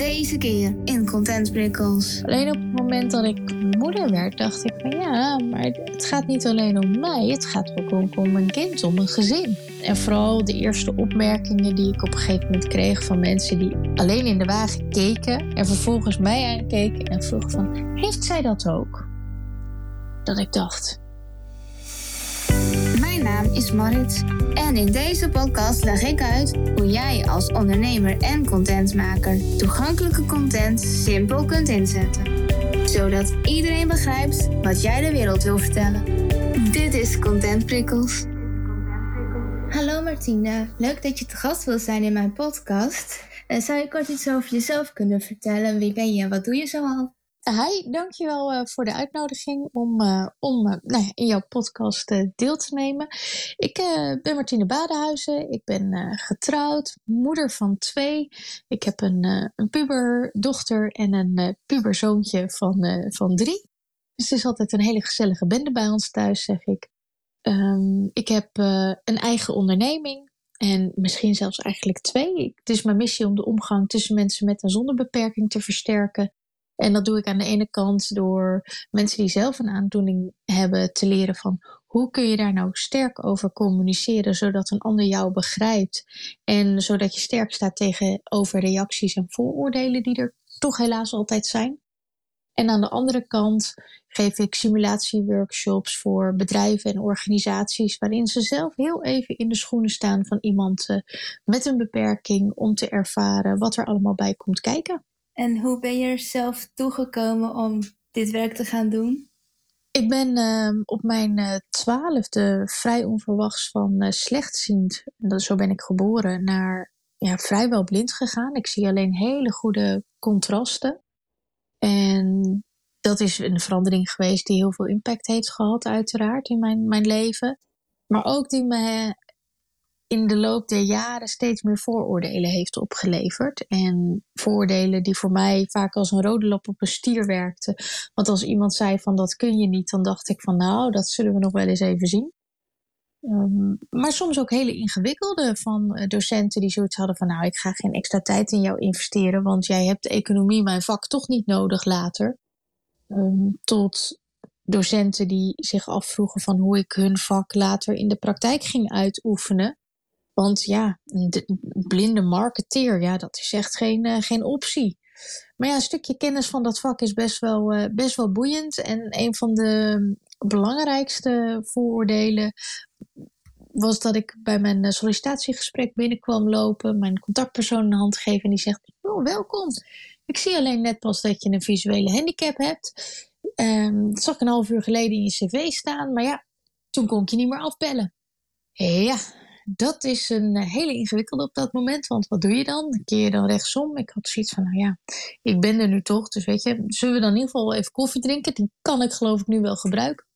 Deze keer in Content Prikkels. Alleen op het moment dat ik moeder werd, dacht ik van ja, maar het gaat niet alleen om mij, het gaat ook om, om een kind, om een gezin. En vooral de eerste opmerkingen die ik op een gegeven moment kreeg van mensen die alleen in de wagen keken en vervolgens mij aankeken en vroegen van heeft zij dat ook? Dat ik dacht, Mijn is Marit en in deze podcast leg ik uit hoe jij als ondernemer en contentmaker toegankelijke content simpel kunt inzetten. Zodat iedereen begrijpt wat jij de wereld wil vertellen. Dit is Content Prikkels. Hallo Martina, leuk dat je te gast wil zijn in mijn podcast. Eh, Zou je kort iets over jezelf kunnen vertellen? Wie ben je en wat doe je zoal? Hi, dankjewel uh, voor de uitnodiging om, uh, om uh, nou in jouw podcast deel te nemen. Ik ben Martine Badenhuizen, ik ben getrouwd, moeder van twee. Ik heb een, een puberdochter en een puberzoontje van, van drie. Dus het is altijd een hele gezellige bende bij ons thuis, zeg ik. Um, ik heb een eigen onderneming. En misschien zelfs eigenlijk twee. Het is mijn missie om de omgang tussen mensen met en zonder beperking te versterken. En dat doe ik aan de ene kant door mensen die zelf een aandoening hebben te leren van hoe kun je daar nou sterk over communiceren zodat een ander jou begrijpt en zodat je sterk staat tegenover reacties en vooroordelen die er toch helaas altijd zijn. En aan de andere kant geef ik simulatieworkshops voor bedrijven en organisaties waarin ze zelf heel even in de schoenen staan van iemand met een beperking om te ervaren wat er allemaal bij komt kijken. En hoe ben je er zelf toegekomen om dit werk te gaan doen? Ik ben uh, op mijn uh, twaalfde vrij onverwachts van uh, slechtziend, dat, zo ben ik geboren, naar ja, vrijwel blind gegaan. Ik zie alleen hele goede contrasten. En dat is een verandering geweest die heel veel impact heeft gehad, uiteraard, in mijn, mijn leven. Maar ook die me in de loop der jaren steeds meer vooroordelen heeft opgeleverd. En vooroordelen die voor mij vaak als een rode lap op een stier werkten. Want als iemand zei van dat kun je niet, dan dacht ik van nou, dat zullen we nog wel eens even zien. Um, maar soms ook hele ingewikkelde van uh, docenten die zoiets hadden van nou, ik ga geen extra tijd in jou investeren, want jij hebt economie, mijn vak, toch niet nodig later. Um, tot docenten die zich afvroegen van hoe ik hun vak later in de praktijk ging uitoefenen. Want ja, een blinde marketeer, ja, dat is echt geen, uh, geen optie. Maar ja, een stukje kennis van dat vak is best wel, uh, best wel boeiend. En een van de belangrijkste vooroordelen was dat ik bij mijn eh, sollicitatiegesprek binnenkwam lopen, mijn contactpersoon een hand geven en die zegt: oh, welkom. Ik zie alleen net pas dat je een visuele handicap hebt. Um, dat zag ik een half uur geleden in je cv staan, maar ja, toen kon ik je niet meer afbellen. Ja, dat is een hele ingewikkelde op dat moment. Want wat doe je dan? Keer je dan rechtsom. Ik had zoiets van, nou ja, ik ben er nu toch. Dus weet je, zullen we dan in ieder geval even koffie drinken? Die kan ik geloof ik nu wel gebruiken.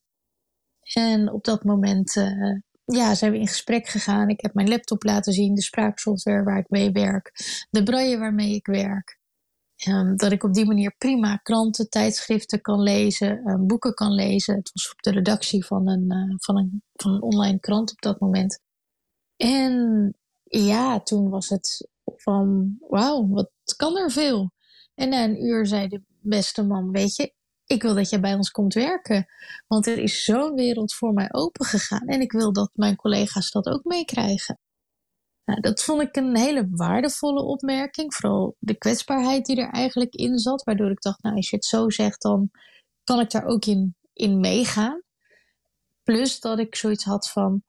En op dat moment uh, ja, zijn we in gesprek gegaan. Ik heb mijn laptop laten zien, de spraaksoftware waar ik mee werk, de braille waarmee ik werk. Um, dat ik op die manier prima kranten, tijdschriften kan lezen, um, boeken kan lezen. Het was op de redactie van een, uh, van, een, van een online krant op dat moment. En ja, toen was het van, wauw, wat kan er veel. En na een uur zei de beste man, weet je, ik wil dat jij bij ons komt werken. Want er is zo'n wereld voor mij open gegaan. En ik wil dat mijn collega's dat ook meekrijgen. Nou, dat vond ik een hele waardevolle opmerking. Vooral de kwetsbaarheid die er eigenlijk in zat. Waardoor ik dacht, nou, als je het zo zegt, dan kan ik daar ook in, in meegaan. Plus dat ik zoiets had van,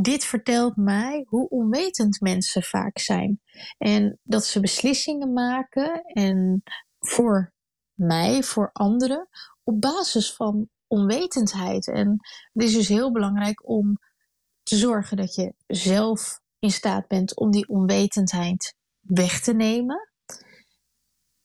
dit vertelt mij hoe onwetend mensen vaak zijn. En dat ze beslissingen maken en voor mij, voor anderen, op basis van onwetendheid. En het is dus heel belangrijk om te zorgen dat je zelf in staat bent om die onwetendheid weg te nemen.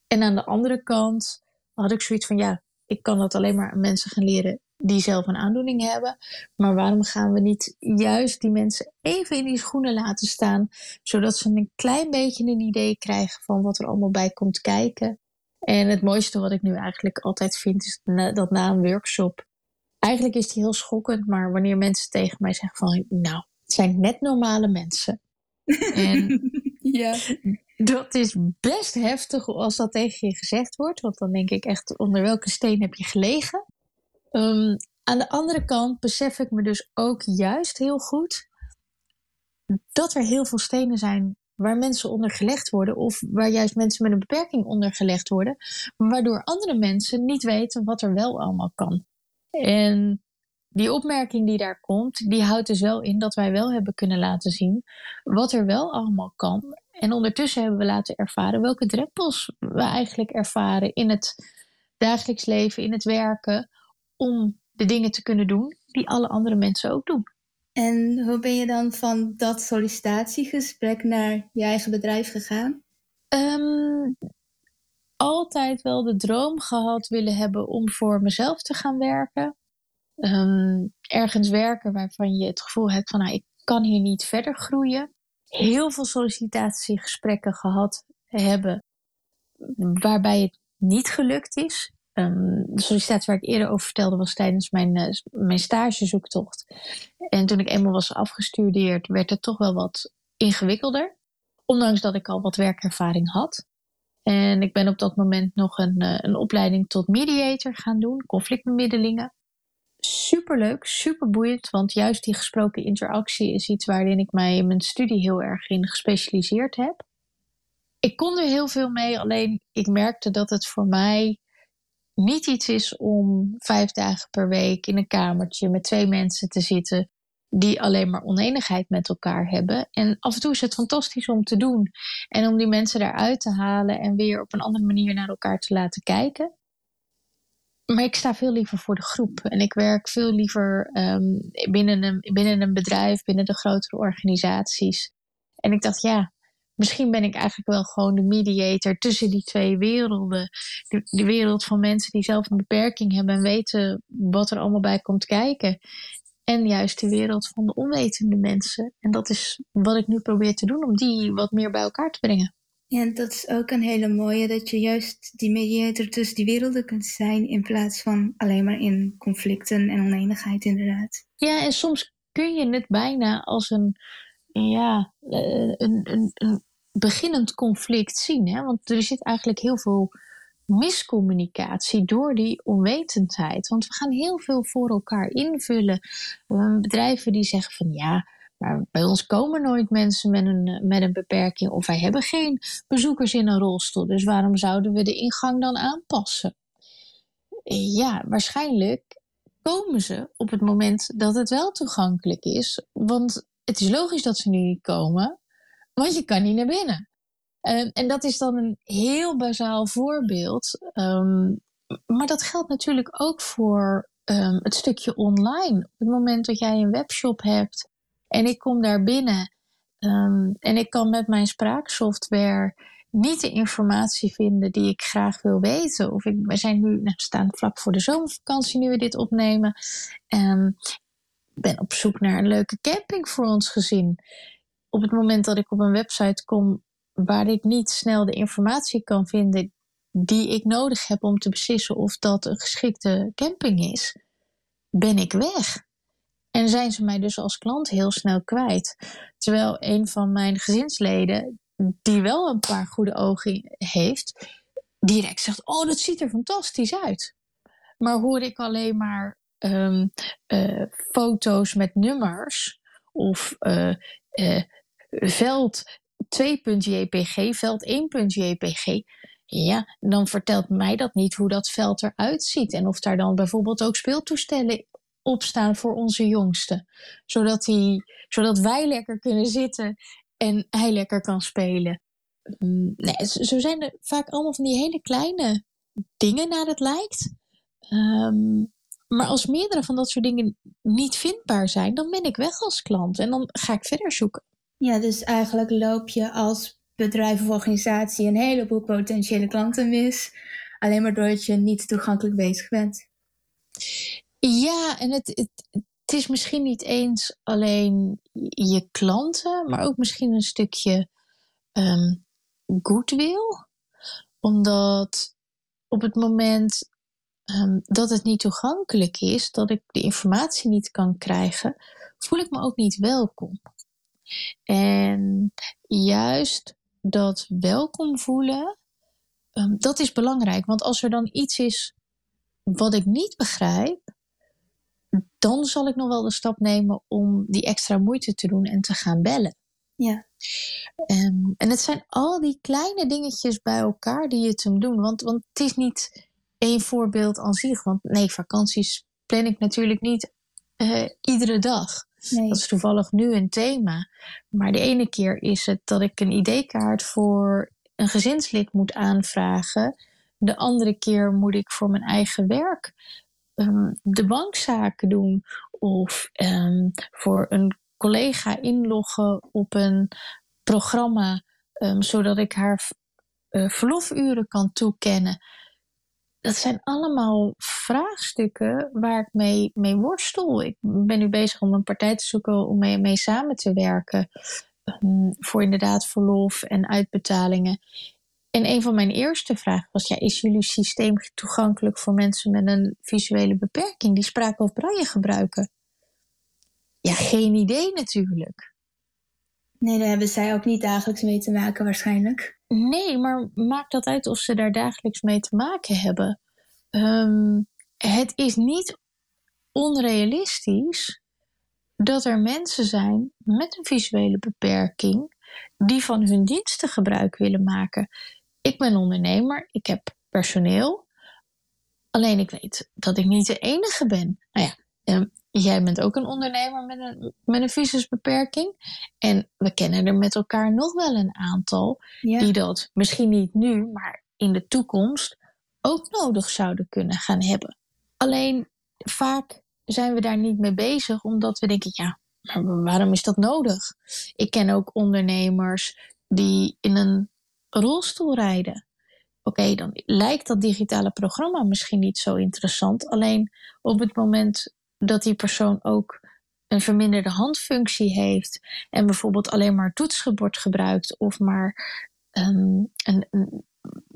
En aan de andere kant had ik zoiets van ja, ik kan dat alleen maar aan mensen gaan leren die zelf een aandoening hebben. Maar waarom gaan we niet juist die mensen even in die schoenen laten staan, zodat ze een klein beetje een idee krijgen van wat er allemaal bij komt kijken? En het mooiste wat ik nu eigenlijk altijd vind, is dat na een workshop. Eigenlijk is die heel schokkend, maar wanneer mensen tegen mij zeggen van, nou, het zijn net normale mensen. En ja. dat is best heftig als dat tegen je gezegd wordt. Want dan denk ik echt, onder welke steen heb je gelegen? Um, aan de andere kant besef ik me dus ook juist heel goed dat er heel veel stenen zijn waar mensen onder gelegd worden, of waar juist mensen met een beperking onder gelegd worden, waardoor andere mensen niet weten wat er wel allemaal kan. En die opmerking die daar komt, die houdt dus wel in dat wij wel hebben kunnen laten zien wat er wel allemaal kan. En ondertussen hebben we laten ervaren welke drempels we eigenlijk ervaren in het dagelijks leven, in het werken, om de dingen te kunnen doen die alle andere mensen ook doen. En hoe ben je dan van dat sollicitatiegesprek naar je eigen bedrijf gegaan? Um, altijd wel de droom gehad willen hebben om voor mezelf te gaan werken. Ehm, ergens werken waarvan je het gevoel hebt van nou, ik kan hier niet verder groeien. Heel veel sollicitatiegesprekken gehad hebben waarbij het niet gelukt is. Um, de sollicitatie waar ik eerder over vertelde was tijdens mijn, uh, mijn stagezoektocht. En toen ik eenmaal was afgestudeerd, werd het toch wel wat ingewikkelder. Ondanks dat ik al wat werkervaring had. En ik ben op dat moment nog een, uh, een opleiding tot mediator gaan doen, conflictbemiddelingen. Superleuk, super boeiend, want juist die gesproken interactie is iets waarin ik mij in mijn studie heel erg in gespecialiseerd heb. Ik kon er heel veel mee, alleen ik merkte dat het voor mij niet iets is om vijf dagen per week in een kamertje met twee mensen te zitten die alleen maar oneenigheid met elkaar hebben. En af en toe is het fantastisch om te doen en om die mensen daaruit te halen en weer op een andere manier naar elkaar te laten kijken. Maar ik sta veel liever voor de groep en ik werk veel liever um, binnen, een, binnen een bedrijf, binnen de grotere organisaties. En ik dacht, ja, misschien ben ik eigenlijk wel gewoon de mediator tussen die twee werelden. De, wereld van mensen die zelf een beperking hebben en weten wat er allemaal bij komt kijken. En juist de wereld van de onwetende mensen. En dat is wat ik nu probeer te doen, om die wat meer bij elkaar te brengen. Ja, en dat is ook een hele mooie, dat je juist die mediator tussen die werelden kunt zijn, in plaats van alleen maar in conflicten en oneenigheid, inderdaad. Ja, en soms kun je het bijna als een, ja, eh, een, een, een beginnend conflict zien. Hè? Want er zit eigenlijk heel veel miscommunicatie door die onwetendheid. Want we gaan heel veel voor elkaar invullen. bedrijven die zeggen van ja, maar bij ons komen nooit mensen met een, met een beperking of wij hebben geen bezoekers in een rolstoel. Dus waarom zouden we de ingang dan aanpassen? Ja, waarschijnlijk komen ze op het moment dat het wel toegankelijk is. Want het is logisch dat ze nu niet komen, want je kan niet naar binnen. Um, en dat is dan een heel bazaal voorbeeld. Um, maar dat geldt natuurlijk ook voor um, het stukje online. Op het moment dat jij een webshop hebt en ik kom daar binnen en ik kan met mijn spraaksoftware niet de informatie vinden die ik graag wil weten. Of ik, we zijn nu, nou, staan vlak voor de zomervakantie nu we dit opnemen. Ik ben op zoek naar een leuke camping voor ons gezin op het moment dat ik op een website kom waar ik niet snel de informatie kan vinden die ik nodig heb om te beslissen of dat een geschikte camping is, ben ik weg. En zijn ze mij dus als klant heel snel kwijt. Terwijl een van mijn gezinsleden, die wel een paar goede ogen heeft, direct zegt: Oh, dat ziet er fantastisch uit. Maar hoor ik alleen maar um, uh, foto's met nummers of uh, uh, veld 2.jpg, veld 1.jpg. Ja, dan vertelt mij dat niet hoe dat veld eruit ziet. En of daar dan bijvoorbeeld ook speeltoestellen op staan voor onze jongste. Zodat, hij, zodat wij lekker kunnen zitten en hij lekker kan spelen. Mm, nee, zo zijn er vaak allemaal van die hele kleine dingen naar het lijkt. Um, maar als meerdere van dat soort dingen niet vindbaar zijn, dan ben ik weg als klant en dan ga ik verder zoeken. Ja, dus eigenlijk loop je als bedrijf of organisatie een heleboel potentiële klanten mis. Alleen maar doordat je niet toegankelijk bezig bent. Ja, en het, het, is misschien niet eens alleen je klanten, maar ook misschien een stukje um, goodwill. Omdat op het moment um, dat het niet toegankelijk is, dat ik de informatie niet kan krijgen, voel ik me ook niet welkom. En juist dat welkom voelen, ehm, dat is belangrijk. Want als er dan iets is wat ik niet begrijp, dan zal ik nog wel de stap nemen om die extra moeite te doen en te gaan bellen. Ja. Um, en het zijn al die kleine dingetjes bij elkaar die je te doen. Want, want het is niet één voorbeeld aan zich. Want nee, vakanties plan ik natuurlijk niet uh, iedere dag. Nee. Dat is toevallig nu een thema. Maar de ene keer is het dat ik een ID-kaart voor een gezinslid moet aanvragen. De andere keer moet ik voor mijn eigen werk um, de bankzaken doen. Of um, voor een collega inloggen op een programma. Um, zodat ik haar uh, verlofuren kan toekennen dat zijn allemaal vraagstukken waar ik mee, mee worstel. Ik ben nu bezig om een partij te zoeken om mee, mee samen te werken. Um, voor inderdaad verlof en uitbetalingen. En een van mijn eerste vragen was: ja, is jullie systeem toegankelijk voor mensen met een visuele beperking die spraak of braille gebruiken? Ja, geen idee natuurlijk. Nee, daar hebben zij ook niet dagelijks mee te maken, waarschijnlijk. Nee, maar maakt dat uit of ze daar dagelijks mee te maken hebben? Um, het is niet onrealistisch dat er mensen zijn met een visuele beperking die van hun diensten gebruik willen maken. Ik ben ondernemer, ik heb personeel. Alleen ik weet dat ik niet de enige ben. Nou ja, um, jij bent ook een ondernemer met een, met een visusbeperking. En we kennen er met elkaar nog wel een aantal ja. die dat misschien niet nu, maar in de toekomst ook nodig zouden kunnen gaan hebben. Alleen vaak zijn we daar niet mee bezig, omdat we denken, ja, maar waarom is dat nodig? Ik ken ook ondernemers die in een rolstoel rijden. Oké, okay, dan lijkt dat digitale programma misschien niet zo interessant. Alleen op het moment dat die persoon ook een verminderde handfunctie heeft en bijvoorbeeld alleen maar toetsenbord gebruikt of maar een, een,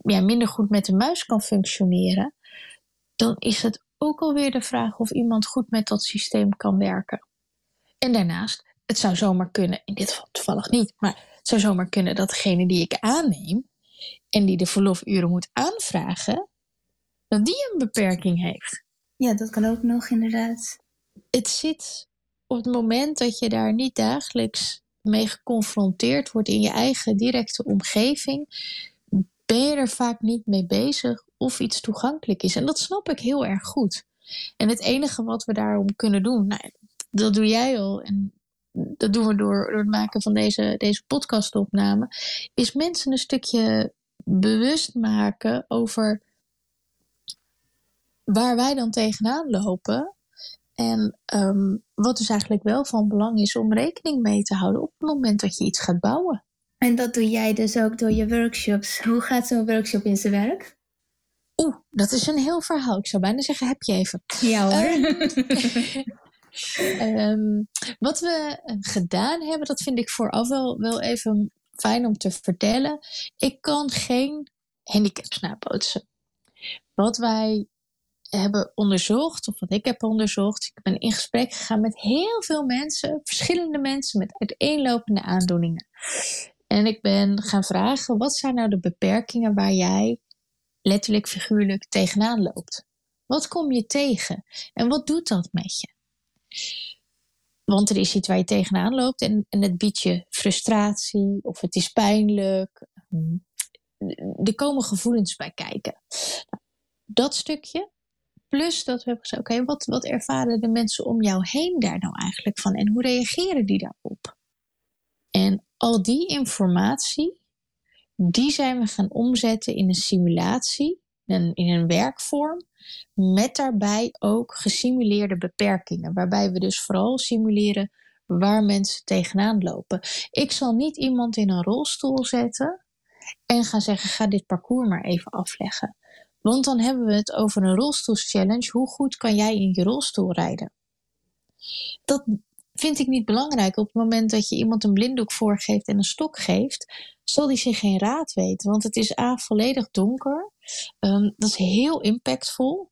ja, minder goed met de muis kan functioneren, dan is het ook alweer de vraag of iemand goed met dat systeem kan werken. En daarnaast, het zou zomaar kunnen, in dit geval toevallig niet, maar het zou zomaar kunnen dat degene die ik aanneem en die de verlofuren moet aanvragen, dat die een beperking heeft. Ja, dat kan ook nog inderdaad. Het zit op het moment dat je daar niet dagelijks mee geconfronteerd wordt in je eigen directe omgeving, ben je er vaak niet mee bezig of iets toegankelijk is. En dat snap ik heel erg goed. En het enige wat we daarom kunnen doen, nou, dat doe jij al. En dat doen we door, door het maken van deze, deze podcastopname. Is mensen een stukje bewust maken over waar wij dan tegenaan lopen. En um, wat dus eigenlijk wel van belang is om rekening mee te houden op het moment dat je iets gaat bouwen. En dat doe jij dus ook door je workshops. Hoe gaat zo'n workshop in zijn werk? Oeh, dat is een heel verhaal. Ik zou bijna zeggen, heb je even. Ja hoor. um, wat we gedaan hebben, dat vind ik vooraf wel, wel even fijn om te vertellen. Ik kan geen handicaps nabootsen. Wat wij hebben onderzocht, of wat ik heb onderzocht. Ik ben in gesprek gegaan met heel veel mensen, verschillende mensen met uiteenlopende aandoeningen. En ik ben gaan vragen, wat zijn nou de beperkingen waar jij letterlijk figuurlijk tegenaan loopt? Wat kom je tegen? En wat doet dat met je? Want er is iets waar je tegenaan loopt en, en het biedt je frustratie of het is pijnlijk. Er komen gevoelens bij kijken. Dat stukje, Plus dat we hebben gezegd, oké, wat, wat ervaren de mensen om jou heen daar nou eigenlijk van en hoe reageren die daarop? En al die informatie, die zijn we gaan omzetten in een simulatie, in een werkvorm, met daarbij ook gesimuleerde beperkingen, waarbij we dus vooral simuleren waar mensen tegenaan lopen. Ik zal niet iemand in een rolstoel zetten en gaan zeggen: ga dit parcours maar even afleggen. Want dan hebben we het over een rolstoelschallenge. Hoe goed kan jij in je rolstoel rijden? Dat vind ik niet belangrijk. Op het moment dat je iemand een blinddoek voorgeeft en een stok geeft, zal die zich geen raad weten. Want het is A, volledig donker. Um, dat is heel impactvol.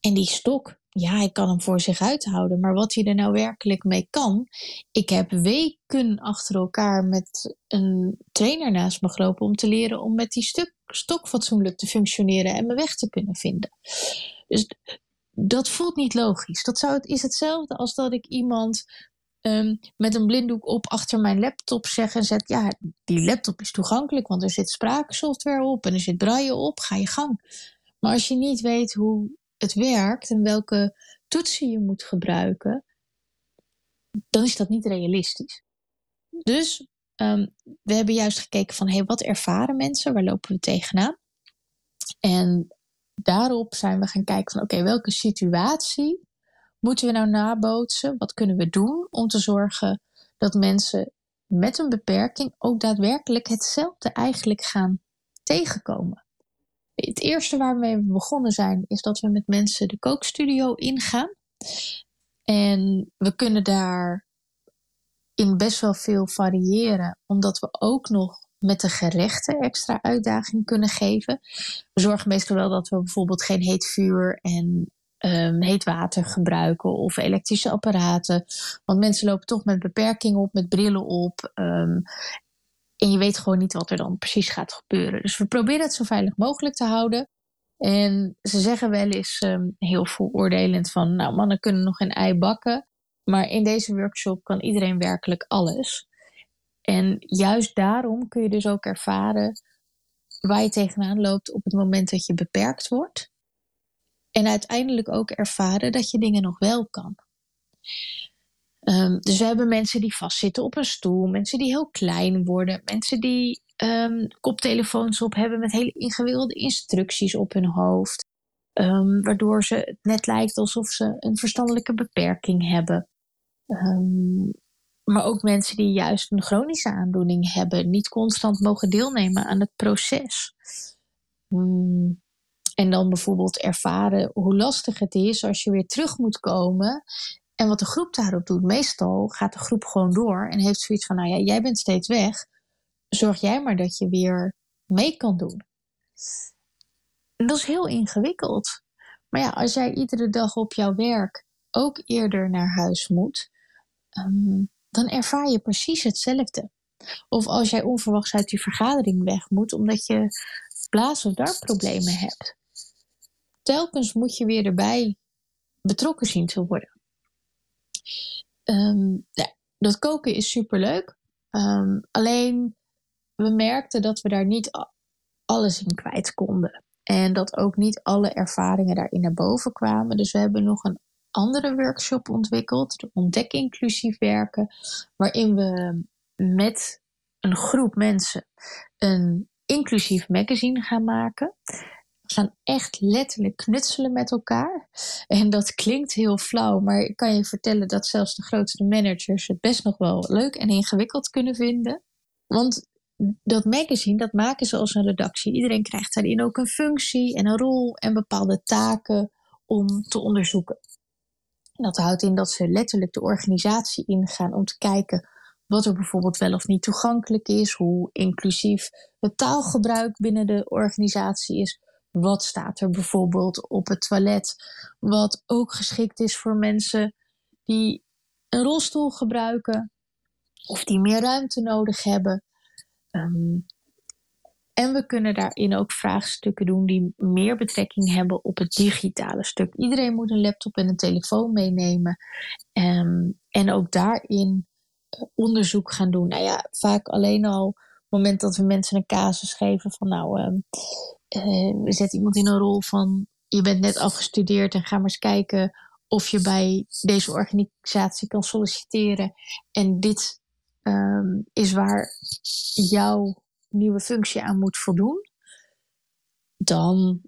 En die stok, ja, hij kan hem voor zich uithouden. Maar wat hij er nou werkelijk mee kan. Ik heb weken achter elkaar met een trainer naast me gelopen om te leren om met die stuk, stok fatsoenlijk te functioneren en mijn weg te kunnen vinden. Dus dat voelt niet logisch. Dat zou, is hetzelfde als dat ik iemand Ehm, met een blinddoek op achter mijn laptop zeggen en zet, ja, die laptop is toegankelijk, want er zit spraaksoftware op en er zit braille op, ga je gang. Maar als je niet weet hoe het werkt en welke toetsen je moet gebruiken, dan is dat niet realistisch. Dus um, we hebben juist gekeken van, hey, wat ervaren mensen, waar lopen we tegenaan? En daarop zijn we gaan kijken van, oké, welke situatie moeten we nou nabootsen? Wat kunnen we doen om te zorgen dat mensen met een beperking ook daadwerkelijk hetzelfde eigenlijk gaan tegenkomen? Het eerste waar we begonnen zijn, is dat we met mensen de kookstudio ingaan. En we kunnen daar in best wel veel variëren, omdat we ook nog met de gerechten extra uitdaging kunnen geven. We zorgen meestal wel dat we bijvoorbeeld geen heet vuur en um, heet water gebruiken of elektrische apparaten. Want mensen lopen toch met beperkingen op, met brillen op. Um, en je weet gewoon niet wat er dan precies gaat gebeuren. Dus we proberen het zo veilig mogelijk te houden. En ze zeggen wel eens um, heel vooroordelend van, nou mannen kunnen nog een ei bakken. Maar in deze workshop kan iedereen werkelijk alles. En juist daarom kun je dus ook ervaren waar je tegenaan loopt op het moment dat je beperkt wordt. En uiteindelijk ook ervaren dat je dingen nog wel kan. Um, dus we hebben mensen die vastzitten op een stoel, mensen die heel klein worden, mensen die um, koptelefoons op hebben met hele ingewikkelde instructies op hun hoofd. Um, waardoor ze het net lijkt alsof ze een verstandelijke beperking hebben. Maar ook mensen die juist een chronische aandoening hebben, niet constant mogen deelnemen aan het proces. Um, en dan bijvoorbeeld ervaren hoe lastig het is als je weer terug moet komen. En wat de groep daarop doet. Meestal gaat de groep gewoon door en heeft zoiets van: nou ja, jij bent steeds weg. Zorg jij maar dat je weer mee kan doen. En dat is heel ingewikkeld. Maar ja, als jij iedere dag op jouw werk ook eerder naar huis moet, ehm, dan ervaar je precies hetzelfde. Of als jij onverwachts uit die vergadering weg moet omdat je blaas- of darmproblemen hebt telkens moet je weer erbij betrokken zien te worden. Um, ja, dat koken is superleuk. Um, alleen we merkten dat we daar niet alles in kwijt konden. En dat ook niet alle ervaringen daarin naar boven kwamen. Dus we hebben nog een andere workshop ontwikkeld, de Ontdek Inclusief Werken, waarin we met een groep mensen een inclusief magazine gaan maken gaan echt letterlijk knutselen met elkaar. En dat klinkt heel flauw, maar ik kan je vertellen dat zelfs de grootste managers het best nog wel leuk en ingewikkeld kunnen vinden. Want dat magazine, dat maken ze als een redactie. Iedereen krijgt daarin ook een functie en een rol en bepaalde taken om te onderzoeken. En dat houdt in dat ze letterlijk de organisatie ingaan om te kijken wat er bijvoorbeeld wel of niet toegankelijk is, hoe inclusief het taalgebruik binnen de organisatie is, wat staat er bijvoorbeeld op het toilet? Wat ook geschikt is voor mensen die een rolstoel gebruiken of die meer ruimte nodig hebben. Um, en we kunnen daarin ook vraagstukken doen die meer betrekking hebben op het digitale stuk. Iedereen moet een laptop en een telefoon meenemen. Um, en ook daarin eh, onderzoek gaan doen. Nou ja, vaak alleen al het moment dat we mensen een casus geven van nou, um, we zetten iemand in een rol van je bent net afgestudeerd en ga maar eens kijken of je bij deze organisatie kan solliciteren. En dit um, is waar jouw nieuwe functie aan moet voldoen. Dan,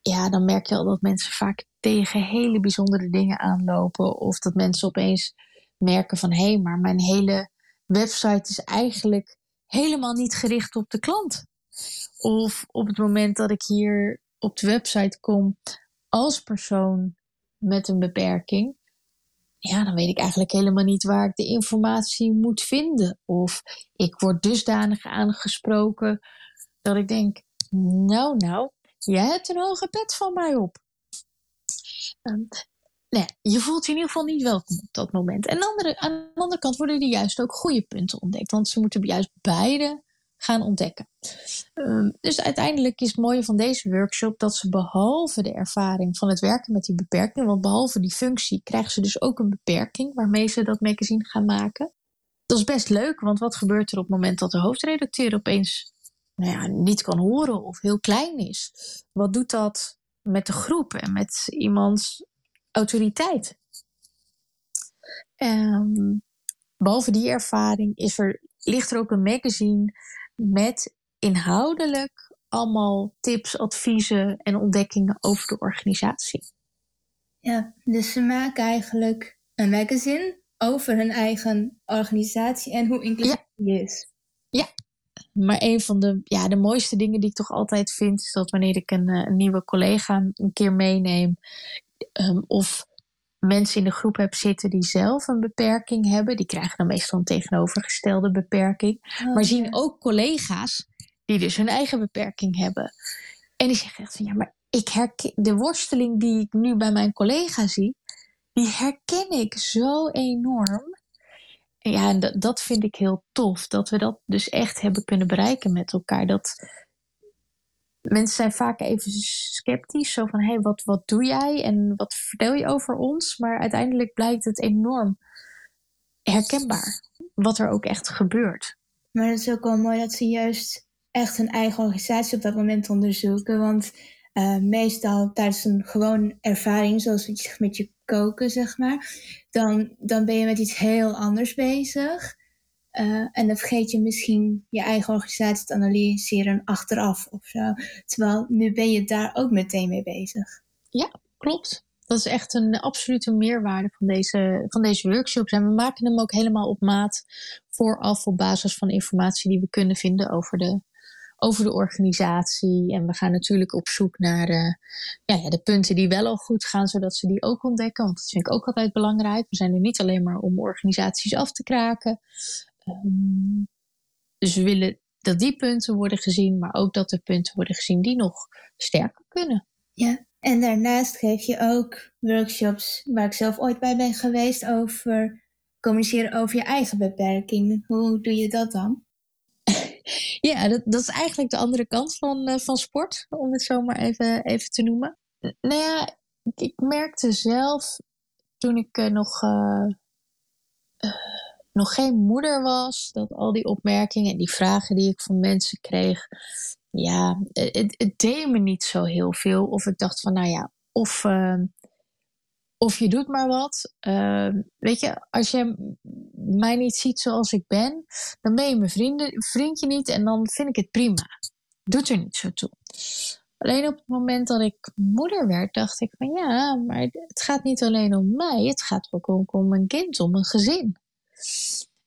ja, dan merk je al dat mensen vaak tegen hele bijzondere dingen aanlopen. Of dat mensen opeens merken van hé, hey, maar mijn hele website is eigenlijk helemaal niet gericht op de klant. Of op het moment dat ik hier op de website kom als persoon met een beperking, ja, dan weet ik eigenlijk helemaal niet waar ik de informatie moet vinden. Of ik word dusdanig aangesproken dat ik denk, nou, nou, jij hebt een hoge pet van mij op. Nee, je voelt je in ieder geval niet welkom op dat moment. En andere, aan de andere kant worden er juist ook goede punten ontdekt. Want ze moeten juist beide gaan ontdekken. Ehm, dus uiteindelijk is het mooie van deze workshop dat ze behalve de ervaring van het werken met die beperking, want behalve die functie krijgen ze dus ook een beperking waarmee ze dat magazine gaan maken. Dat is best leuk, want wat gebeurt er op het moment dat de hoofdredacteur opeens nou ja, niet kan horen of heel klein is? Wat doet dat met de groep en met iemands autoriteit? Um, behalve die ervaring is er, ligt er ook een magazine met inhoudelijk allemaal tips, adviezen en ontdekkingen over de organisatie. Ja, dus ze maken eigenlijk een magazine over hun eigen organisatie en hoe inclusief die is. Ja, maar een van de, ja, de mooiste dingen die ik toch altijd vind, is dat wanneer ik een, eh, een nieuwe collega een keer meeneem, um, of mensen in de groep heb zitten die zelf een beperking hebben, die krijgen dan meestal een tegenovergestelde beperking, oh, maar zien ook collega's die dus hun eigen beperking hebben. En die zeggen echt van ja, maar ik herken de worsteling die ik nu bij mijn collega zie, die herken ik zo enorm. En ja, en dat, dat vind ik heel tof. Dat we dat dus echt hebben kunnen bereiken met elkaar. Dat mensen zijn vaak even sceptisch. Zo van, hé, hey, wat, wat doe jij? En wat vertel je over ons? Maar uiteindelijk blijkt het enorm herkenbaar. Wat er ook echt gebeurt. Maar het is ook wel mooi dat ze juist echt hun eigen organisatie op dat moment onderzoeken. Want uh, meestal tijdens een gewoon ervaring, zoals met je koken, zeg maar, dan, dan ben je met iets heel anders bezig. Uh, en dan vergeet je misschien je eigen organisatie te analyseren achteraf of zo. Terwijl nu ben je daar ook meteen mee bezig. Ja, klopt. Dat is echt een absolute meerwaarde van deze, van deze workshops. En we maken hem ook helemaal op maat vooraf op basis van informatie die we kunnen vinden over de, over de organisatie. En we gaan natuurlijk op zoek naar uh, ja, ja, de punten die wel al goed gaan, zodat ze die ook ontdekken. Want dat vind ik ook altijd belangrijk. We zijn er niet alleen maar om organisaties af te kraken. Um, dus we willen dat die punten worden gezien, maar ook dat er punten worden gezien die nog sterker kunnen. Ja, en daarnaast geef je ook workshops waar ik zelf ooit bij ben geweest over communiceren over je eigen beperking. Hoe doe je dat dan? ja, dat, dat, is eigenlijk de andere kant van, uh, van sport, om het zo maar even, even te noemen. Nou ja, ik, ik merkte zelf toen ik uh, nog, uh, nog geen moeder was, dat al die opmerkingen en die vragen die ik van mensen kreeg, ja, het, deed me niet zo heel veel. Of ik dacht van, nou ja, of of je doet maar wat. Uh, weet je, als je mij niet ziet zoals ik ben, dan ben je mijn vrienden, vriendje niet en dan vind ik het prima. Doet er niet zo toe. Alleen op het moment dat ik moeder werd, dacht ik van ja, maar het gaat niet alleen om mij, het gaat ook om, een kind, om een gezin.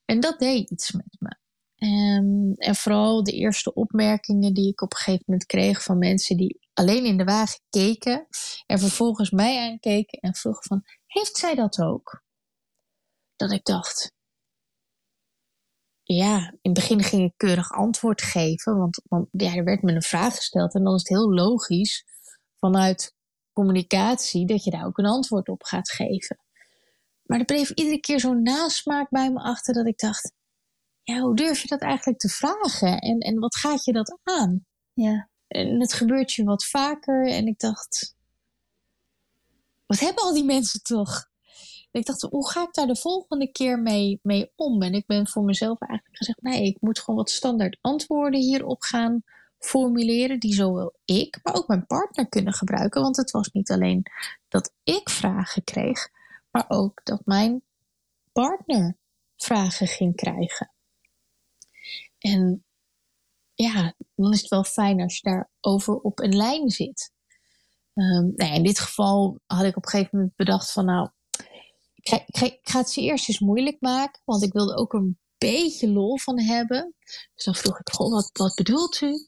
En dat deed iets met me. Um, en vooral de eerste opmerkingen die ik op een gegeven moment kreeg van mensen die alleen in de wagen keken en vervolgens mij aankeken en vroegen van, heeft zij dat ook? Dat ik dacht, ja, in het begin ging ik keurig antwoord geven, want, want ja, er werd me een vraag gesteld en dan is het heel logisch vanuit communicatie dat je daar ook een antwoord op gaat geven. Maar er bleef iedere keer zo'n nasmaak bij me achter dat ik dacht, ja, hoe durf je dat eigenlijk te vragen en, en wat gaat je dat aan? Ja. En het gebeurt je wat vaker. En ik dacht, wat hebben al die mensen toch? En ik dacht, hoe ga ik daar de volgende keer mee, mee om? En ik ben voor mezelf eigenlijk gezegd, nee, ik moet gewoon wat standaard antwoorden hierop gaan formuleren, die zowel ik, maar ook mijn partner kunnen gebruiken. Want het was niet alleen dat ik vragen kreeg, maar ook dat mijn partner vragen ging krijgen. En ja, dan is het wel fijn als je daarover op een lijn zit. Um, nou in dit geval had ik op een gegeven moment bedacht van nou, ik ga, ik, ik ga, het ze eerst eens moeilijk maken, want ik wilde ook een beetje lol van hebben. Dus dan vroeg ik, goh, wat, wat bedoelt u?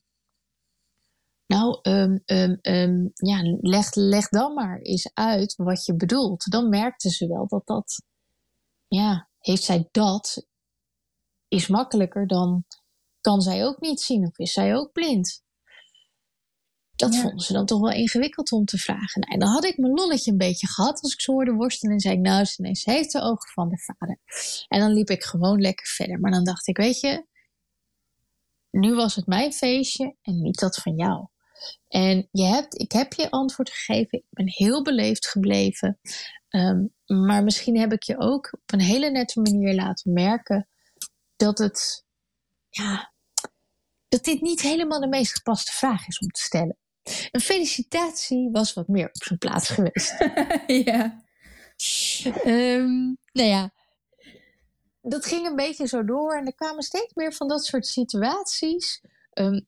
Nou, um, um, ja, leg, leg dan maar eens uit wat je bedoelt. Dan merkten ze wel dat dat, ja, heeft zij dat, is makkelijker dan kan zij ook niet zien of is zij ook blind? dat vonden ze dan toch wel ingewikkeld om te vragen. Nou, en dan had ik mijn lolletje een beetje gehad als ik ze hoorde worstelen. En zei ik, nou, ze, nee, ze heeft de ogen van de vader. En dan liep ik gewoon lekker verder. Maar dan dacht ik, weet je, nu was het mijn feestje en niet dat van jou. En je hebt, ik heb je antwoord gegeven. Ik ben heel beleefd gebleven. Ehm, maar misschien heb ik je ook op een hele nette manier laten merken dat het, ja, dat dit niet helemaal de meest gepaste vraag is om te stellen. Een felicitatie was wat meer op zijn plaats geweest. ja. Um, nou ja, dat ging een beetje zo door en er kwamen steeds meer van dat soort situaties. Um,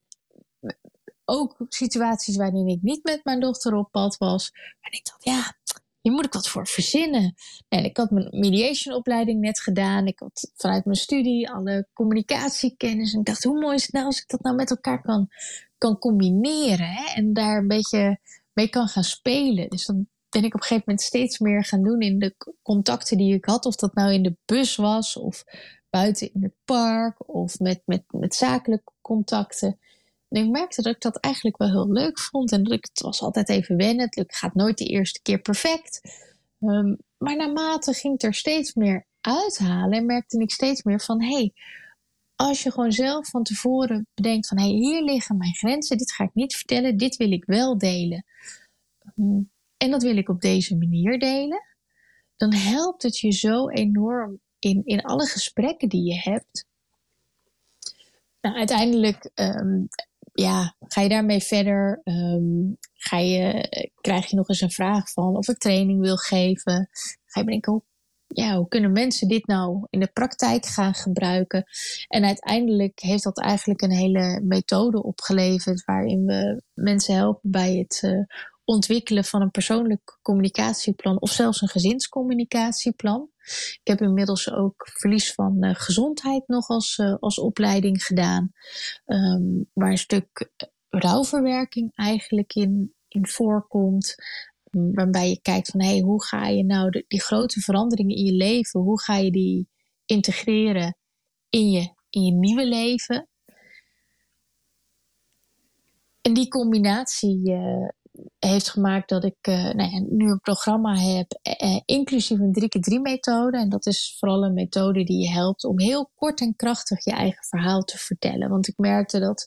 ook situaties waarin ik niet met mijn dochter op pad was. En ik dacht, ja, hier moet ik wat voor verzinnen. En ik had mijn mediation-opleiding net gedaan. Ik had vanuit mijn studie alle communicatiekennis. En ik dacht, hoe mooi is het nou als ik dat nou met elkaar kan, kan combineren. Hè? En daar een beetje mee kan gaan spelen. Dus dan ben ik op een gegeven moment steeds meer gaan doen in de contacten die ik had. Of dat nou in de bus was of buiten in het park of met, met, met zakelijke contacten. Ik merkte dat ik dat eigenlijk wel heel leuk vond. En dat ik, het was altijd even wennen. Het gaat nooit de eerste keer perfect. Um, maar naarmate ging ik er steeds meer uithalen. En merkte ik steeds meer van... Hey, als je gewoon zelf van tevoren bedenkt van... Hey, hier liggen mijn grenzen. Dit ga ik niet vertellen. Dit wil ik wel delen. Um, en dat wil ik op deze manier delen. Dan helpt het je zo enorm in, in alle gesprekken die je hebt. Nou, uiteindelijk um, ja, ga je daarmee verder? Um, ga je, krijg je nog eens een vraag van of ik training wil geven? Ga je bedenken, hoe, ja, hoe kunnen mensen dit nou in de praktijk gaan gebruiken? En uiteindelijk heeft dat eigenlijk een hele methode opgeleverd waarin we mensen helpen bij het uh, ontwikkelen van een persoonlijk communicatieplan of zelfs een gezinscommunicatieplan. Ik heb inmiddels ook verlies van uh, gezondheid nog als, uh, als opleiding gedaan, um, waar een stuk rouwverwerking eigenlijk in, in voorkomt. Um, waarbij je kijkt van hey, hoe ga je nou die grote veranderingen in je leven, hoe ga je die integreren in je, in je nieuwe leven? En die combinatie uh, heeft gemaakt dat ik uh, nou nu een programma heb, uh, inclusief een 3x3-methode. En dat is vooral een methode die je helpt om heel kort en krachtig je eigen verhaal te vertellen. Want ik merkte dat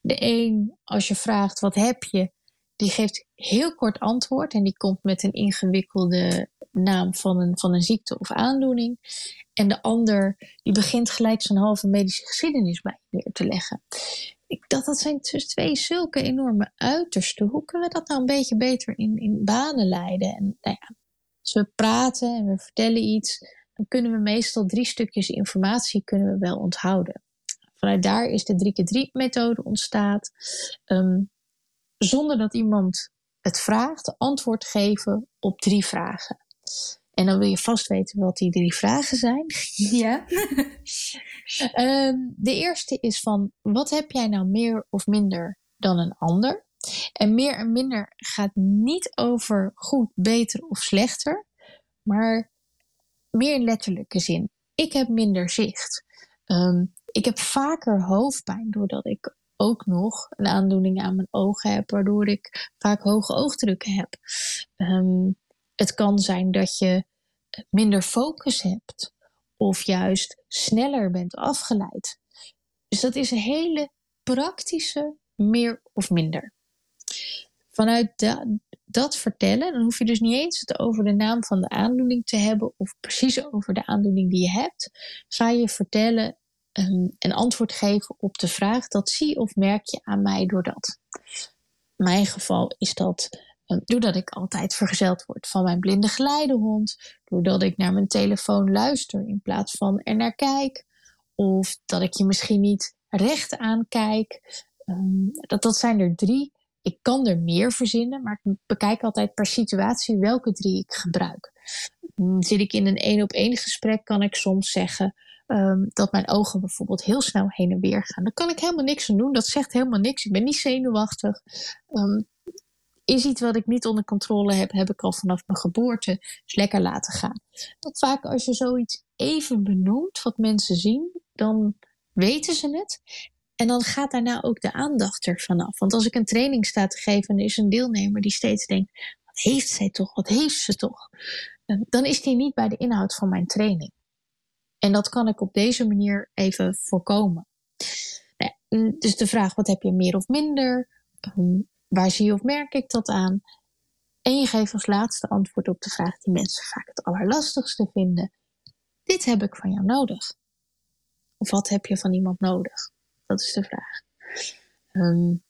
de een, als je vraagt wat heb je, die geeft heel kort antwoord en die komt met een ingewikkelde naam van een, van een ziekte of aandoening. En de ander, die begint gelijk zijn halve medische geschiedenis bij je neer te leggen ik, dat, dat zijn dus twee zulke enorme uitersten. Hoe kunnen we dat nou een beetje beter in, in banen leiden? En nou ja, als we praten en we vertellen iets, dan kunnen we meestal drie stukjes informatie kunnen we wel onthouden. Vanuit daar is de 3x3-methode ontstaat. Um, zonder dat iemand het vraagt, antwoord geven op drie vragen. En dan wil je vast weten wat die drie vragen zijn. Ja. um, de eerste is van, wat heb jij nou meer of minder dan een ander? En meer en minder gaat niet over goed, beter of slechter, maar meer in letterlijke zin. Ik heb minder zicht. Um, ik heb vaker hoofdpijn doordat ik ook nog een aandoening aan mijn ogen heb, waardoor ik vaak hoge oogdrukken heb. Um, het kan zijn dat je minder focus hebt of juist sneller bent afgeleid. Dus dat is een hele praktische meer of minder. Vanuit dat vertellen, dan hoef je dus niet eens het over de naam van de aandoening te hebben of precies over de aandoening die je hebt. Ga je vertellen um, en antwoord geven op de vraag: dat zie of merk je aan mij door dat? In mijn geval is dat doordat ik altijd vergezeld word van mijn blinde geleidehond. Doordat ik naar mijn telefoon luister in plaats van er naar kijk. Of dat ik je misschien niet recht aankijk. Um, dat, dat zijn er drie. Ik kan er meer verzinnen, maar ik bekijk altijd per situatie welke drie ik gebruik. Um, zit ik in een één op één gesprek, kan ik soms zeggen um, dat mijn ogen bijvoorbeeld heel snel heen en weer gaan. Daar kan ik helemaal niks aan doen. Dat zegt helemaal niks. Ik ben niet zenuwachtig. Is iets wat ik niet onder controle heb, heb ik al vanaf mijn geboorte dus lekker laten gaan. Dat vaak als je zoiets even benoemt, wat mensen zien, dan weten ze het. En dan gaat daarna ook de aandacht ervan af. Want als ik een training sta te geven en er is een deelnemer die steeds denkt: wat heeft zij toch? Wat heeft ze toch? Dan is die niet bij de inhoud van mijn training. En dat kan ik op deze manier even voorkomen. Dus de vraag: wat heb je meer of minder? Ehm, waar zie of merk ik dat aan? En je geeft als laatste antwoord op de vraag die mensen vaak het allerlastigste vinden. Dit heb ik van jou nodig. Of wat heb je van iemand nodig? Dat is de vraag. Um,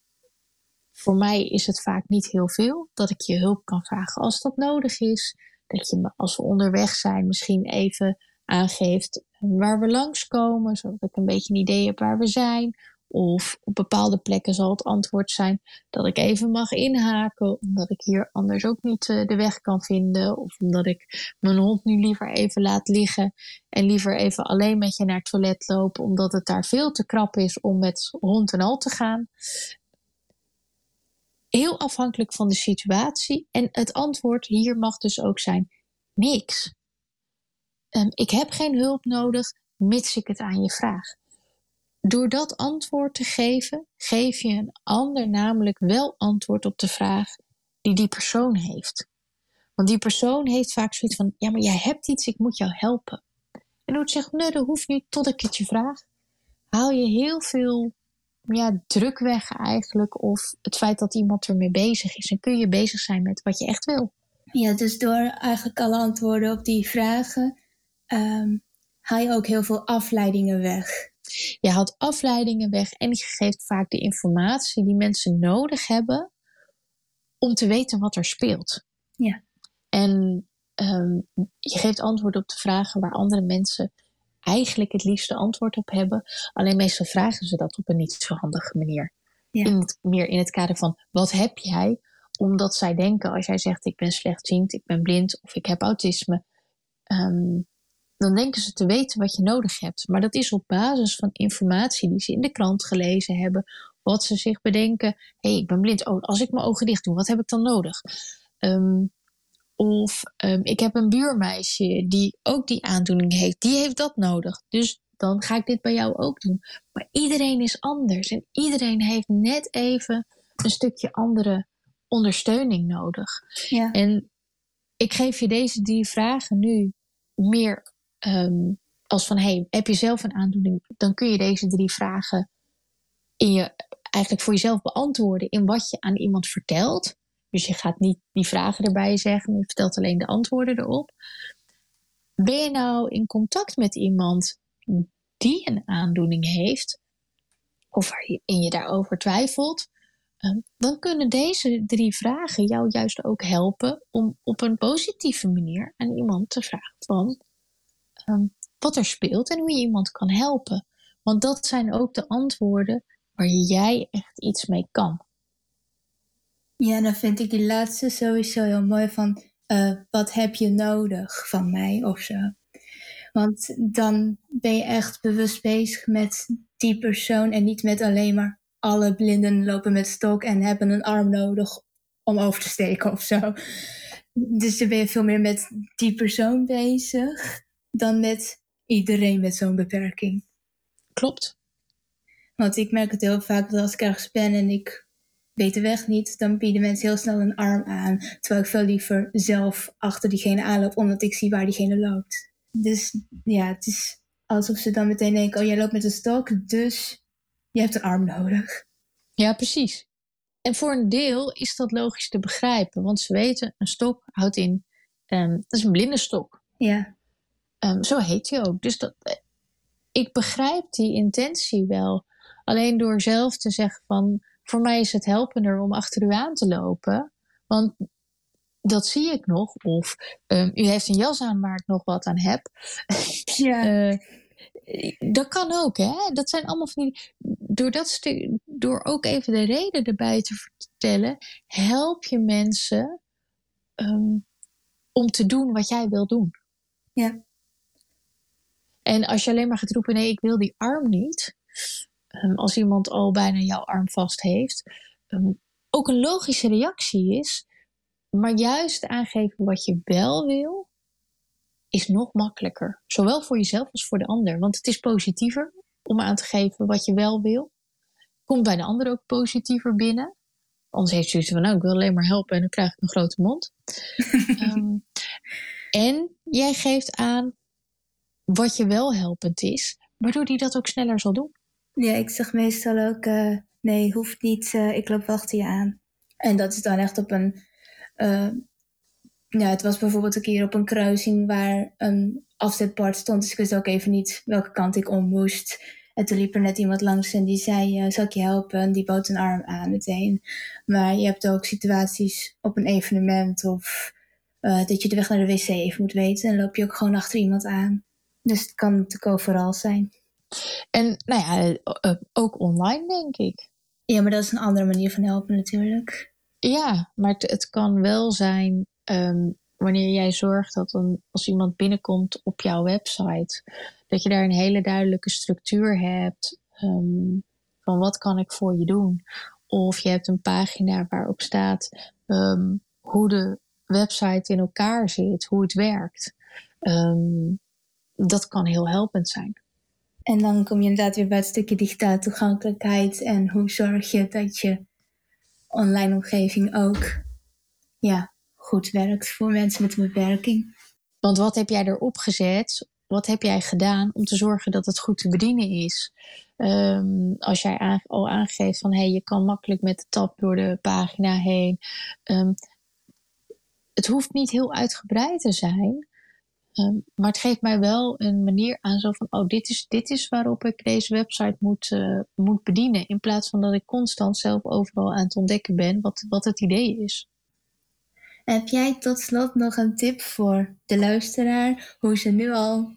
voor mij is het vaak niet heel veel dat ik je hulp kan vragen als dat nodig is. Dat je me als we onderweg zijn misschien even aangeeft waar we langskomen, zodat ik een beetje een idee heb waar we zijn. Of op bepaalde plekken zal het antwoord zijn dat ik even mag inhaken, omdat ik hier anders ook niet eh, de weg kan vinden. Of omdat ik mijn hond nu liever even laat liggen en liever even alleen met je naar het toilet loop, omdat het daar veel te krap is om met hond en al te gaan. Heel afhankelijk van de situatie. En het antwoord hier mag dus ook zijn: niks. Um, ik heb geen hulp nodig, mits ik het aan je vraag. Door dat antwoord te geven, geef je een ander namelijk wel antwoord op de vraag die die persoon heeft. Want die persoon heeft vaak zoiets van: ja, maar jij hebt iets, ik moet jou helpen. En door zeggen: nee, dat hoeft niet tot ik het je vraag, haal je heel veel ja, druk weg eigenlijk. Of het feit dat iemand ermee bezig is. En kun je bezig zijn met wat je echt wil. Ja, dus door eigenlijk alle antwoorden op die vragen um, haal je ook heel veel afleidingen weg. Je haalt afleidingen weg en je geeft vaak de informatie die mensen nodig hebben om te weten wat er speelt. Ja. En um, je geeft antwoord op de vragen waar andere mensen eigenlijk het liefste antwoord op hebben. Alleen meestal vragen ze dat op een niet zo handige manier. Ja. In het, meer in het kader van wat heb jij? Omdat zij denken als jij zegt ik ben slechtziend, ik ben blind of ik heb autisme. Um, dan denken ze te weten wat je nodig hebt. Maar dat is op basis van informatie die ze in de krant gelezen hebben. Wat ze zich bedenken. Hé, hey, ik ben blind. Oh, als ik mijn ogen dicht doe, wat heb ik dan nodig? Um, of um, ik heb een buurmeisje die ook die aandoening heeft. Die heeft dat nodig. Dus dan ga ik dit bij jou ook doen. Maar iedereen is anders. En iedereen heeft net even een stukje andere ondersteuning nodig. Ja. En ik geef je deze drie vragen nu meer um, als van hey, heb je zelf een aandoening? Dan kun je deze drie vragen in je, eigenlijk voor jezelf beantwoorden in wat je aan iemand vertelt. Dus je gaat niet die vragen erbij zeggen, je vertelt alleen de antwoorden erop. Ben je nou in contact met iemand die een aandoening heeft, of waarin je daarover twijfelt, ehm, dan kunnen deze drie vragen jou juist ook helpen om op een positieve manier aan iemand te vragen van Ehm, wat er speelt en hoe je iemand kan helpen. Want dat zijn ook de antwoorden waar jij echt iets mee kan. Ja, dan vind ik die laatste sowieso heel mooi van uh, wat heb je nodig van mij of zo. Want dan ben je echt bewust bezig met die persoon en niet met alleen maar alle blinden lopen met stok en hebben een arm nodig om over te steken of zo. Dus dan ben je veel meer met die persoon bezig dan met iedereen met zo'n beperking. Klopt. Want ik merk het heel vaak dat als ik ergens ben en ik weet de weg niet, dan bieden mensen heel snel een arm aan. Terwijl ik veel liever zelf achter diegene aanloop, omdat ik zie waar diegene loopt. Dus ja, het is alsof ze dan meteen denken: oh, jij loopt met een stok, dus je hebt een arm nodig. Ja, precies. En voor een deel is dat logisch te begrijpen, want ze weten: een stok houdt in. Um, dat is een blinde stok. Ja. Um, zo heet hij ook. Dus dat, eh, ik begrijp die intentie wel. Alleen door zelf te zeggen van, voor mij is het helpender om achter u aan te lopen. Want dat zie ik nog. Of um, u heeft een jas aan waar ik nog wat aan heb. Ja. uh, dat kan ook, hè? Dat zijn allemaal van die. Door, dat stuk, door ook even de reden erbij te vertellen, help je mensen um, om te doen wat jij wil doen. Ja. En als je alleen maar gaat roepen: nee, ik wil die arm niet. Um, als iemand al bijna jouw arm vast heeft, um, ook een logische reactie is. Maar juist aangeven wat je wel wil, is nog makkelijker. Zowel voor jezelf als voor de ander. Want het is positiever om aan te geven wat je wel wil. komt bij de ander ook positiever binnen. Anders heeft zoiets van, nou, ik wil alleen maar helpen en dan krijg ik een grote mond. Ehm, en jij geeft aan wat je wel helpend is, waardoor die dat ook sneller zal doen. Ja, ik zeg meestal ook, uh, nee, hoeft niet, uh, ik loop wachten je aan. En dat is dan echt op een, uh, ja, het was bijvoorbeeld een keer op een kruising waar een afzetbord stond, dus ik wist ook even niet welke kant ik om moest. En toen liep er net iemand langs en die zei, zal ik je helpen? En die bood een arm aan meteen. Maar je hebt ook situaties op een evenement of dat je de weg naar de wc even moet weten. En loop je ook gewoon achter iemand aan. Dus het kan natuurlijk overal zijn. En nou ja, eh, ook online denk ik. Ja, maar dat is een andere manier van helpen natuurlijk. Ja, maar het, het kan wel zijn ehm, wanneer jij zorgt dat een, als iemand binnenkomt op jouw website, dat je daar een hele duidelijke structuur hebt um, van wat kan ik voor je doen. Of je hebt een pagina waarop staat um, hoe de website in elkaar zit, hoe het werkt. Dat kan heel helpend zijn. En dan kom je inderdaad weer bij het stukje digitale toegankelijkheid en hoe zorg je dat je online omgeving ook ja, goed werkt voor mensen met een beperking. Want wat heb jij erop gezet? Wat heb jij gedaan om te zorgen dat het goed te bedienen is? Um, als jij al aangeeft van hey, je kan makkelijk met de tab door de pagina heen. Um, het hoeft niet heel uitgebreid te zijn. Ehm, maar het geeft mij wel een manier aan zo van, oh, dit is, dit is waarop ik deze website moet, uh, moet bedienen. In plaats van dat ik constant zelf overal aan het ontdekken ben wat, wat het idee is. Heb jij tot slot nog een tip voor de luisteraar, hoe ze nu al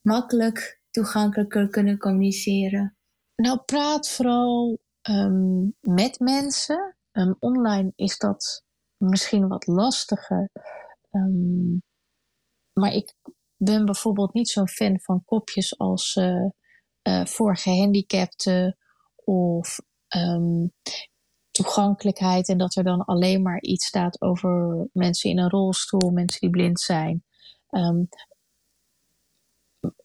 makkelijk toegankelijker kunnen communiceren? Nou, praat vooral um, met mensen. Um, online is dat misschien wat lastiger. Um, maar ik ben bijvoorbeeld niet zo'n fan van kopjes als uh, uh, voor gehandicapten of um, toegankelijkheid. En dat er dan alleen maar iets staat over mensen in een rolstoel, mensen die blind zijn. Um,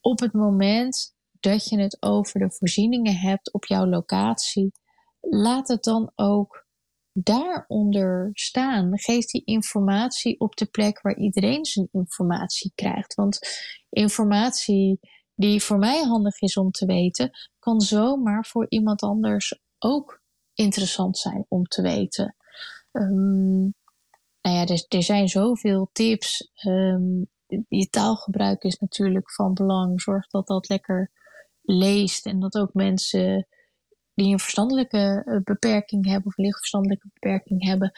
op het moment dat je het over de voorzieningen hebt op jouw locatie, laat het dan ook daaronder staan. Geef die informatie op de plek waar iedereen zijn informatie krijgt. Want informatie die voor mij handig is om te weten, kan zomaar voor iemand anders ook interessant zijn om te weten. Um, nou ja, er, er, zijn zoveel tips. Um, je taalgebruik is natuurlijk van belang. Zorg dat dat lekker leest en dat ook mensen die een verstandelijke eh, beperking hebben of een licht verstandelijke beperking hebben,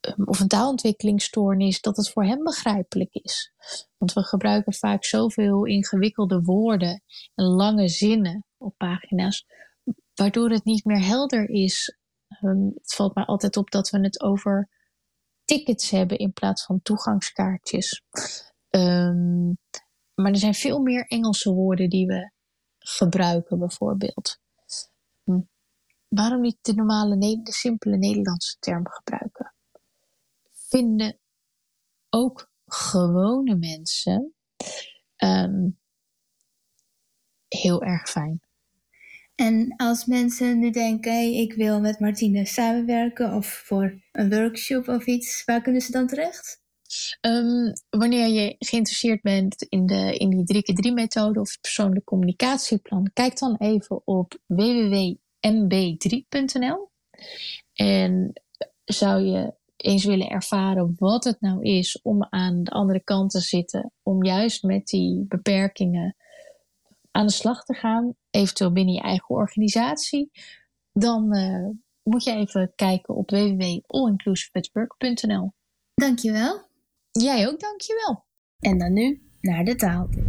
ehm, of een taalontwikkelingsstoornis, dat het voor hen begrijpelijk is. Want we gebruiken vaak zoveel ingewikkelde woorden en lange zinnen op pagina's, waardoor het niet meer helder is. Ehm, het valt mij altijd op dat we het over tickets hebben in plaats van toegangskaartjes. Um, maar er zijn veel meer Engelse woorden die we gebruiken, bijvoorbeeld. Waarom niet de normale, de simpele Nederlandse term gebruiken? Vinden ook gewone mensen um, heel erg fijn. En als mensen nu denken, hey, ik wil met Martine samenwerken of voor een workshop of iets, waar kunnen ze dan terecht? Um, wanneer je geïnteresseerd bent in, de, in die 3x3-methode of het persoonlijk communicatieplan, kijk dan even op www mb3.nl. En zou je eens willen ervaren wat het nou is om aan de andere kant te zitten, om juist met die beperkingen aan de slag te gaan, eventueel binnen je eigen organisatie, dan uh, moet je even kijken op www.allinclusivework.nl. Dankjewel. Jij ook, dankjewel. En dan nu naar de taaltip.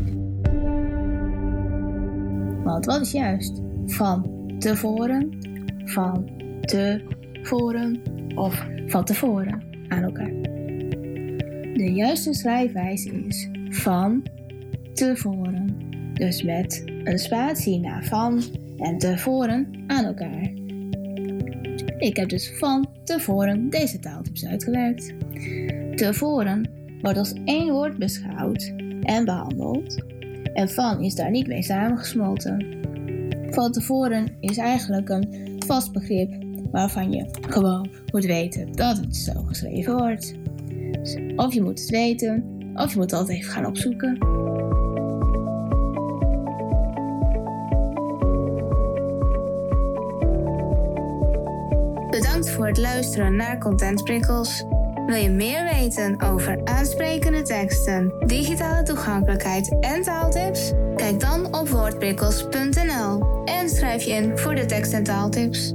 Want wat is juist van tevoren, van tevoren of van tevoren aan elkaar. De juiste schrijfwijze is van tevoren. Dus met een spatie na van en tevoren aan elkaar. Ik heb dus van tevoren deze taaltypes uitgewerkt. Tevoren wordt als één woord beschouwd en behandeld. En van is daar niet mee samengesmolten van tevoren is eigenlijk een vast begrip waarvan je gewoon moet weten dat het zo geschreven wordt. Of je moet het weten, of je moet altijd even gaan opzoeken. Bedankt voor het luisteren naar Content Prikkels. Wil je meer weten over aansprekende teksten, digitale toegankelijkheid en taaltips? Kijk dan op woordprikkels.nl en schrijf je in voor de tekst- en taaltips.